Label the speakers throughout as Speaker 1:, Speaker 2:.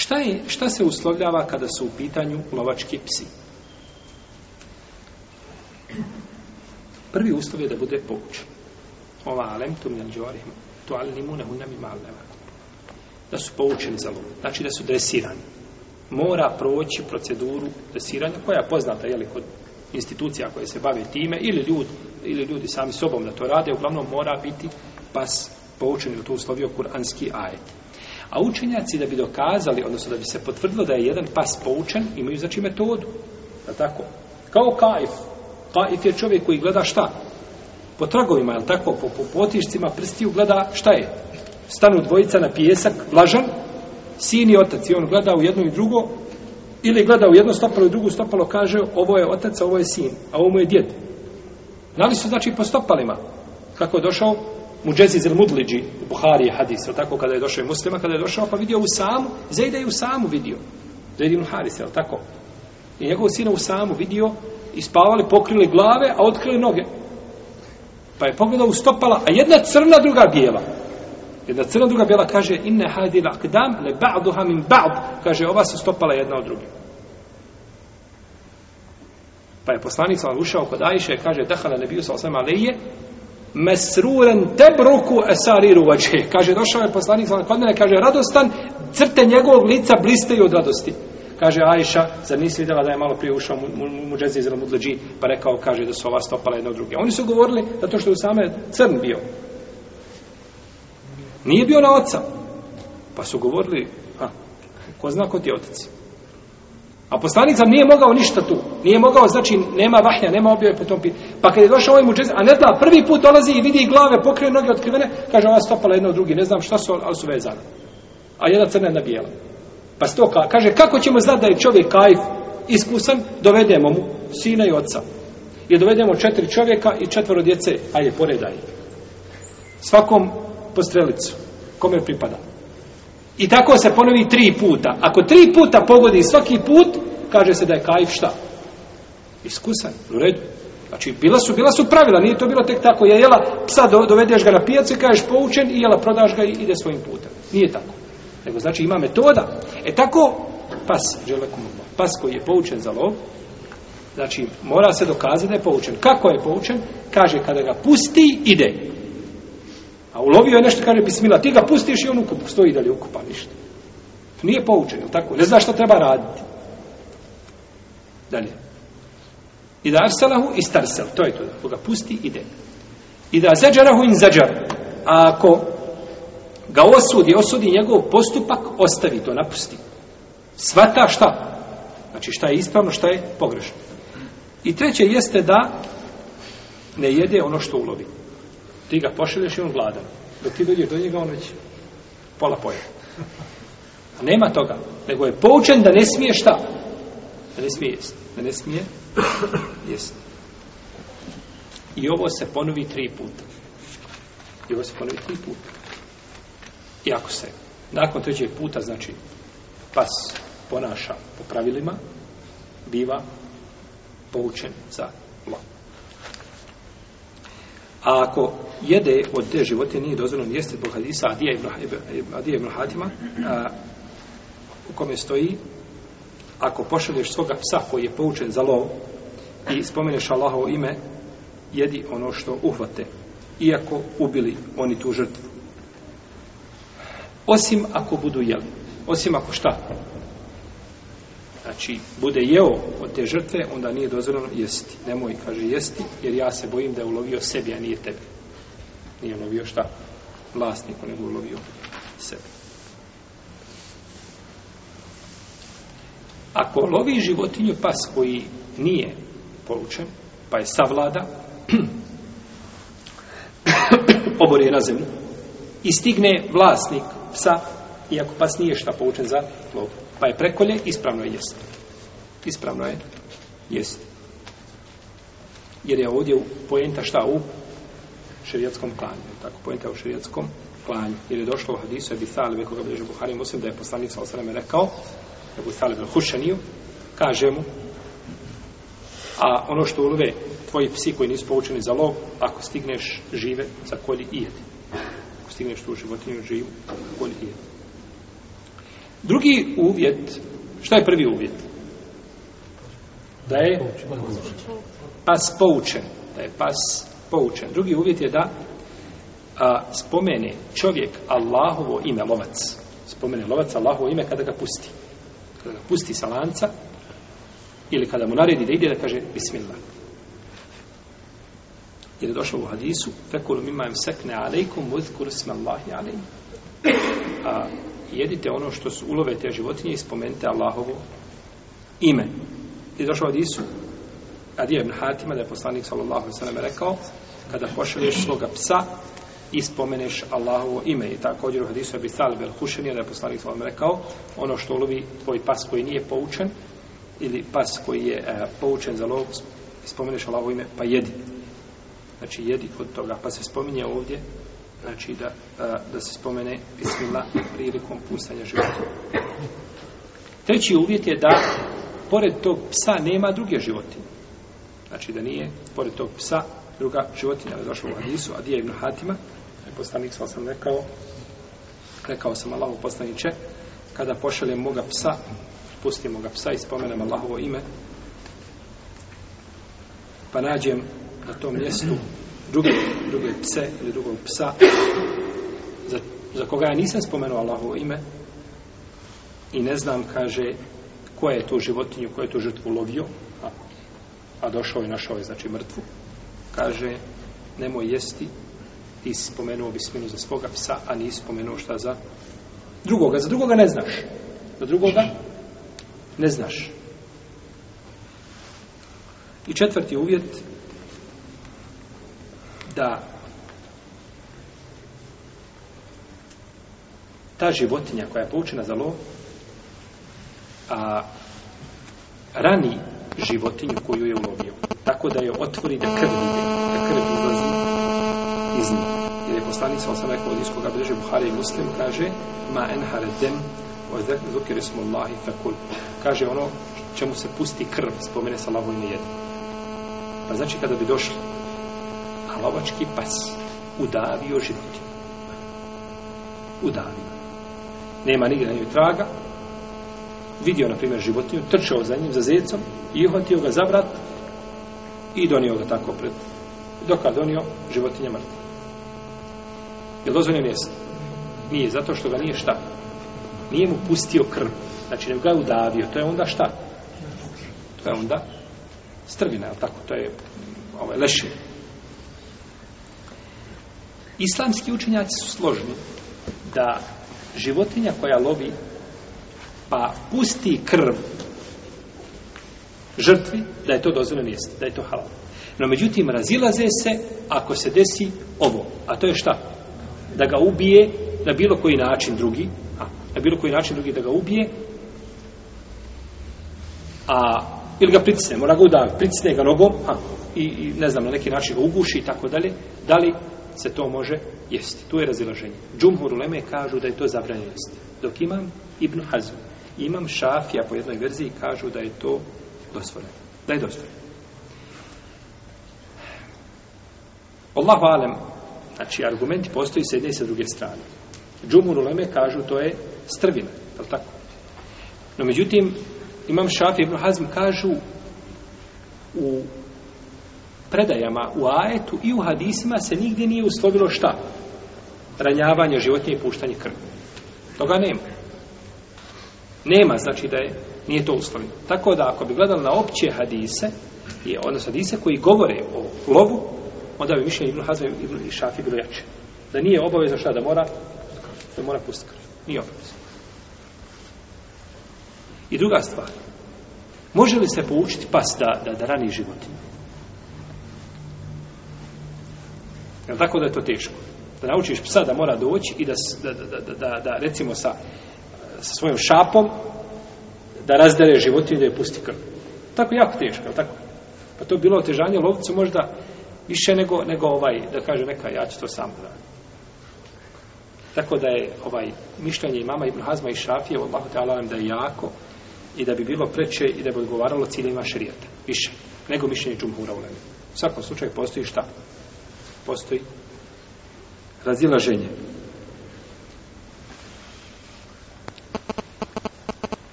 Speaker 1: Šta, je, šta se uslovljava kada su u pitanju lovački psi? Prvi uslov je da bude poučen. Ova alem tu mi ne alimune hunami Da su poučeni za lov. Znači da su dresirani. Mora proći proceduru dresiranja koja je poznata je li, kod institucija koje se bave time ili ljudi, ili ljudi sami sobom da to rade. Uglavnom mora biti pas poučen u to uslovio kuranski ajet. A učenjaci da bi dokazali, odnosno da bi se potvrdilo da je jedan pas poučen, imaju znači metodu. Je tako? Kao kaif. Kaif je čovjek koji gleda šta? Po tragovima, je tako? Po, po potišcima prstiju gleda šta je? Stanu dvojica na pijesak, lažan, sin i otac. I on gleda u jedno i drugo, ili gleda u jedno stopalo i drugu stopalo, kaže ovo je otac, ovo je sin, a ovo mu je djed. Znali su znači po stopalima. Kako je došao Muđeziz il Mudliđi, Buhari je hadis, tako, kada je došao muslima, kada je došao, pa vidio u samu, Zajda je u samu vidio. Zejda ibn Haris, jel tako? I njegov sina u samu vidio, ispavali, pokrili glave, a otkrili noge. Pa je pogledao u stopala, a jedna crna, druga bijela. Jedna crna, druga bijela kaže, inne hadi lakdam le ba'duha min ba'd. Kaže, ova su stopala jedna od druge. Pa je poslanica sam ušao kod Ajše, kaže, dahala ne bio sa osama Mesruren tebruku esariru vađe. Kaže, došao je poslanik sa kod mene, kaže, radostan, crte njegovog lica blisteju od radosti. Kaže Ajša, zar nisi vidjela da je malo prije ušao muđezi iz Ramudleđi, pa rekao, kaže da su ova stopala jedna od druge. Oni su govorili zato što je same crn bio. Nije bio na oca. Pa su govorili, a, ko zna ko ti je a poslanik sam nije mogao ništa tu. Nije mogao, znači, nema vahja, nema objave po tom pitanju. Pa kad je došao ovaj muđez, a ne da, prvi put dolazi i vidi glave pokrije, noge otkrivene, kaže, ova stopala jedna od drugi, ne znam šta su, ali su vezane. A jedna crna, jedna bijela. Pa kaže, kako ćemo znati da je čovjek kajf iskusan, dovedemo mu sina i oca. I dovedemo četiri čovjeka i četvoro djece, je poredaj. Svakom po strelicu, kome pripada. I tako se ponovi tri puta. Ako tri puta pogodi svaki put, kaže se da je kajf šta? Iskusan, u redu. Znači, bila su, bila su pravila, nije to bilo tek tako. Je jela, psa dovedeš ga na pijacu i kažeš poučen i jela, prodaš ga i ide svojim putem. Nije tako. Nego znači ima metoda. E tako, pas, želekom, pas koji je poučen za lov, znači mora se dokazati da je poučen. Kako je poučen? Kaže, kada ga pusti, ide. A ulovio je nešto, kaže bismila, ti ga pustiš i on ukup, stoji dalje ukupa ništa. Nije poučen, tako? Ne zna što treba raditi. Dalje. I da arsalahu i starsel, to je to. Ako ga pusti, ide. I da zađarahu in zađar. A ako ga osudi, osudi njegov postupak, ostavi to, napusti. Svata šta? Znači šta je ispravno, šta je pogrešno. I treće jeste da ne jede ono što ulovi. Ti ga pošalješ i on vlada. Dok ti dođeš do njega, on već pola poje. A nema toga. Nego je poučen da ne smije šta? Da ne smije jest. Da ne smije jest. I ovo se ponovi tri puta. I ovo se ponovi tri puta. I ako se nakon trećeg puta, znači, pas ponaša po pravilima, biva poučen za lo. A ako jede od te životinje nije dozvoljeno jesti zbog hadisa Adija Adija Hatima u kome stoji ako pošalješ svoga psa koji je poučen za lov i spomeneš Allahovo ime jedi ono što uhvate iako ubili oni tu žrtvu osim ako budu jeli osim ako šta znači bude jeo od te žrtve onda nije dozvoljeno jesti nemoj kaže jesti jer ja se bojim da je ulovio sebi a nije tebi nije lovio šta? Vlasniku, nego lovio sebe. Ako lovi životinju pas koji nije poučen, pa je savlada, obor je na zemlju i stigne vlasnik psa, iako pas nije šta poučen za lov, pa je prekolje, ispravno je jest. Ispravno je jest. Jer je ovdje pojenta šta u širijatskom klanju. Tako pojenta u širijatskom klanju. Jer je došlo u hadisu Ebi Thalibe, koga bliže Buhari Muslim, da je poslanik sa osreme rekao, Ebu Hušeniju, kaže mu, a ono što ulove tvoji psi koji nisu poučeni za lov, ako stigneš žive, za i jedi. Ako stigneš tu životinju živu, za i jedi. Drugi uvjet, šta je prvi uvjet? Da je pas poučen. Da je pas poučen. Drugi uvjet je da spomene čovjek Allahovo ime, lovac. Spomene lovac Allahovo ime kada ga pusti. Kada ga pusti sa lanca ili kada mu naredi da ide da kaže Bismillah. Jer je došlo u hadisu Fekulu imajem sekne alejkum uzkur smallahi alejkum. A, jedite ono što su ulove te životinje i spomenite Allahovo ime. I došao od Isu, Adi ibn Hatima, da je poslanik sallallahu sellem rekao, kada pošalješ svoga psa i spomeneš Allahovo ime. I također u hadisu Abi da je poslanik sallallahu rekao, ono što ulovi tvoj pas koji nije poučen, ili pas koji je e, poučen za lov, spomeneš Allahovo ime, pa jedi. Znači, jedi kod toga. Pa se spominje ovdje, znači da, e, da se spomene Bismillah prilikom pustanja života. Treći uvjet je da pored tog psa nema druge životinje. Znači da nije, pored tog psa, druga životinja je došla u Hadisu, a ibn Hatima, je poslanik sam sam rekao, rekao sam Allaho poslaniće, kada pošaljem moga psa, pustimo ga psa i spomenem Allahovo ime, pa nađem na tom mjestu druge, druge pse ili drugog psa za, za koga ja nisam spomenuo Allahovo ime i ne znam, kaže, koja je tu životinju, koje je tu žrtvu lovio, a došao i našao je, znači, mrtvu, kaže, nemoj jesti, ti si spomenuo bisminu za svoga psa, a nisi spomenuo šta za drugoga. Za drugoga ne znaš. Za drugoga ne znaš. I četvrti uvjet da ta životinja koja je poučena za lov a rani životinju koju je ulovio. Tako da je otvori da krv ide, da krv izlazi iz nje. Jer je poslanica sa osanak od iskoga bliže Buhari i Muslim kaže ma en enhare ozak zukiri smo Allahi fakul. Kaže ono čemu se pusti krv, spomene sa lavom jedan. Pa znači kada bi došli a lovački pas udavio životinju. Udavio. Nema nigdje na traga, vidio, na primjer, životinju, trčao za njim, za zecom i uhvatio ga za vrat i donio ga tako pred. Dok je donio životinje mrtvo. Je dozvoljeno mjesto? Nije, zato što ga nije šta. Nije mu pustio krv. Znači, ne ga je udavio. To je onda šta? To je onda strvina, tako? To je ovaj, leše. Islamski učenjaci su složni da životinja koja lovi pa pusti krv žrtvi, da je to dozvoljeno mjesto, da je to halal. No međutim, razilaze se ako se desi ovo. A to je šta? Da ga ubije na bilo koji način drugi, a, na bilo koji način drugi da ga ubije, a, ili ga pritisne, mora ga udaviti, pritisne ga nogom, a, i, i, ne znam, na neki način ga uguši i tako dalje, da li se to može jesti. Tu je razilaženje. Džumhur uleme kažu da je to zabranjeno Dok imam Ibn Hazm imam šafija po jednoj verziji kažu da je to dosvoreno Da je dosvoreno Allahu alem, znači argumenti postoji s jedne i sa druge strane. Džumur leme kažu to je strvina, je tako? No međutim, imam šafija i Hazm kažu u predajama, u ajetu i u hadisima se nigdje nije uslovilo šta? Ranjavanje životinje i puštanje krvi. Toga nema. Nema, znači da je, nije to uslovljeno. Tako da ako bi gledali na opće hadise, je, odnosno hadise koji govore o lovu, onda bi mišljenje Ibn i Šafi bilo jače. Da nije obaveza šta da mora, da mora pustiti Nije obavezno. I druga stvar, može li se poučiti pas da, da, da rani životinju? Jel tako da je to teško? Da naučiš psa da mora doći i da, da, da recimo sa sa svojom šapom da razdere životinje i da je pusti krv. Tako jako teško, jel tako? Pa to je bilo otežanje lovcu možda više nego, nego ovaj, da kaže neka, ja ću to sam da. Tako da je ovaj mišljenje mama Ibn Hazma i Šafije, Allahu da je jako i da bi bilo preče i da bi odgovaralo ciljima šrijata. Više. Nego mišljenje džumhura u U svakom slučaju postoji šta? Postoji razilaženje.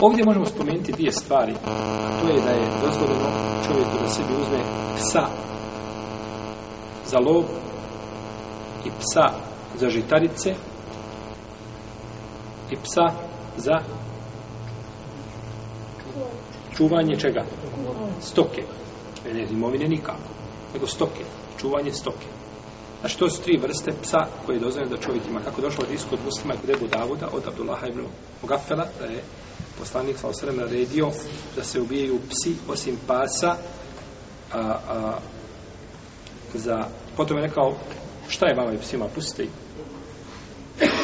Speaker 1: Ovdje možemo spomenuti dvije stvari. To je da je dozvoljeno čovjeku da sebi uzme psa za lov i psa za žitarice i psa za čuvanje čega? Stoke. Ne imovine nikako, nego stoke. Čuvanje stoke. Znači, to su tri vrste psa koje je dozvoljeno da čovjek ima. Kako došlo od isku od muslima i Davoda Davuda, od Abdullaha ibn Mugafela, da je poslanik sa osrem naredio da se ubijaju psi osim pasa a, a, za... Potom je rekao, šta je vama i psima, pusti.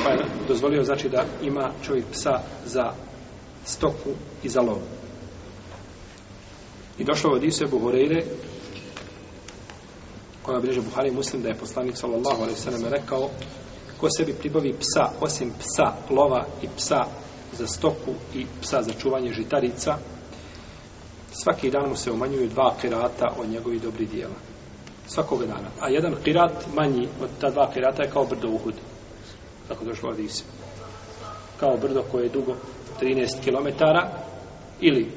Speaker 1: Pa je dozvolio, znači, da ima čovjek psa za stoku i za lovu. I došlo od Isu Ebu koja bliže Buhari muslim da je poslanik sallallahu alaihi sallam rekao ko sebi pribavi psa osim psa lova i psa za stoku i psa za čuvanje žitarica svaki dan mu se umanjuju dva kirata od njegovih dobrih dijela svakog dana a jedan kirat manji od ta dva kirata je kao brdo uhud tako došlo od kao brdo koje je dugo 13 km ili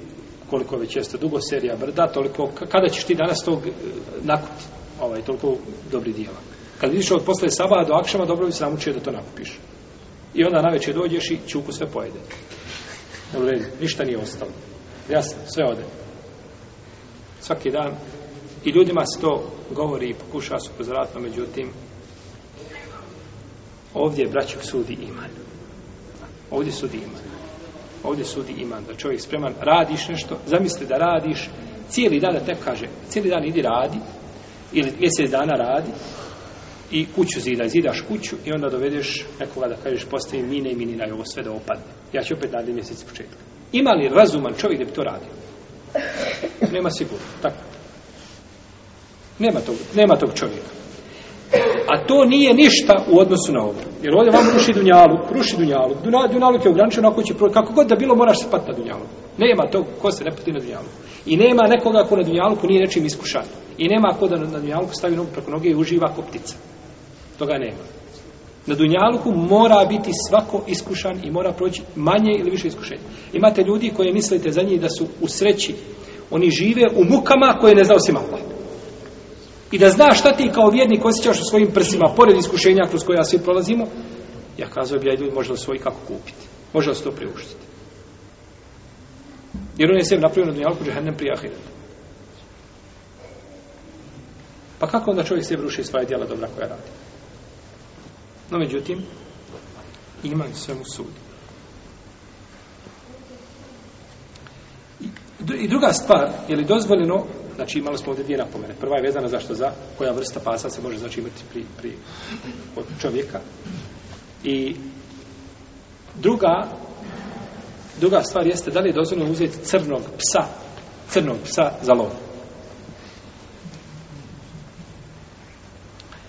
Speaker 1: koliko već jeste dugo serija brda, toliko, kada ćeš ti danas tog eh, nakupiti? ovaj, toliko dobri dijela. Kad vidiš od posle saba do akšama, dobro bi se namučio da to nakupiš. I onda večer dođeš i čuku sve pojede. Dobro, ništa nije ostalo. Jasno, sve ode. Svaki dan. I ljudima se to govori i pokušava se upozoratno, međutim, ovdje braću sudi iman. Ovdje sudi iman. Ovdje sudi iman. Da čovjek spreman, radiš nešto, zamisli da radiš, cijeli dan da te kaže, cijeli dan idi radi, ili mjesec dana radi i kuću zida, zidaš kuću i onda dovedeš nekoga da kažeš postavi mine i i ovo sve da opadne. Ja ću opet dati mjesec početka. Ima li razuman čovjek da bi to radio? Nema sigurno, tako. Nema tog, nema tog čovjeka. A to nije ništa u odnosu na ovo. Jer ovdje vam ruši dunjalu, ruši dunjalu. Dunjaluk je ograničeno ako će kako god da bilo moraš spati na dunjalu. Nema tog ko se ne pati na dunjalu. I nema nekoga ko na dunjaluku nije nečim iskušan. I nema ko da na Dunjalku stavi nogu preko noge i uživa koptica. ptica. Toga nema. Na Dunjaluku mora biti svako iskušan i mora proći manje ili više iskušenja. Imate ljudi koje mislite za njih da su u sreći. Oni žive u mukama koje ne zna osim I da znaš šta ti kao vjernik osjećaš u svojim prsima, pored iskušenja kroz koja svi prolazimo, ja kazao bi ja ljudi može svoj kako kupiti. Može li se to priuštiti. Jer on je sve napravio na Dunjaluku džehennem prije pa kako onda čovjek se ruši svoje djela dobra koja radi? No međutim, i svemu sud. I druga stvar, je li dozvoljeno, znači imali smo ovdje dvije napomene. Prva je vezana zašto za koja vrsta pasa se može znači imati pri, pri čovjeka. I druga, druga stvar jeste da li je dozvoljeno uzeti crnog psa, crnog psa za lov.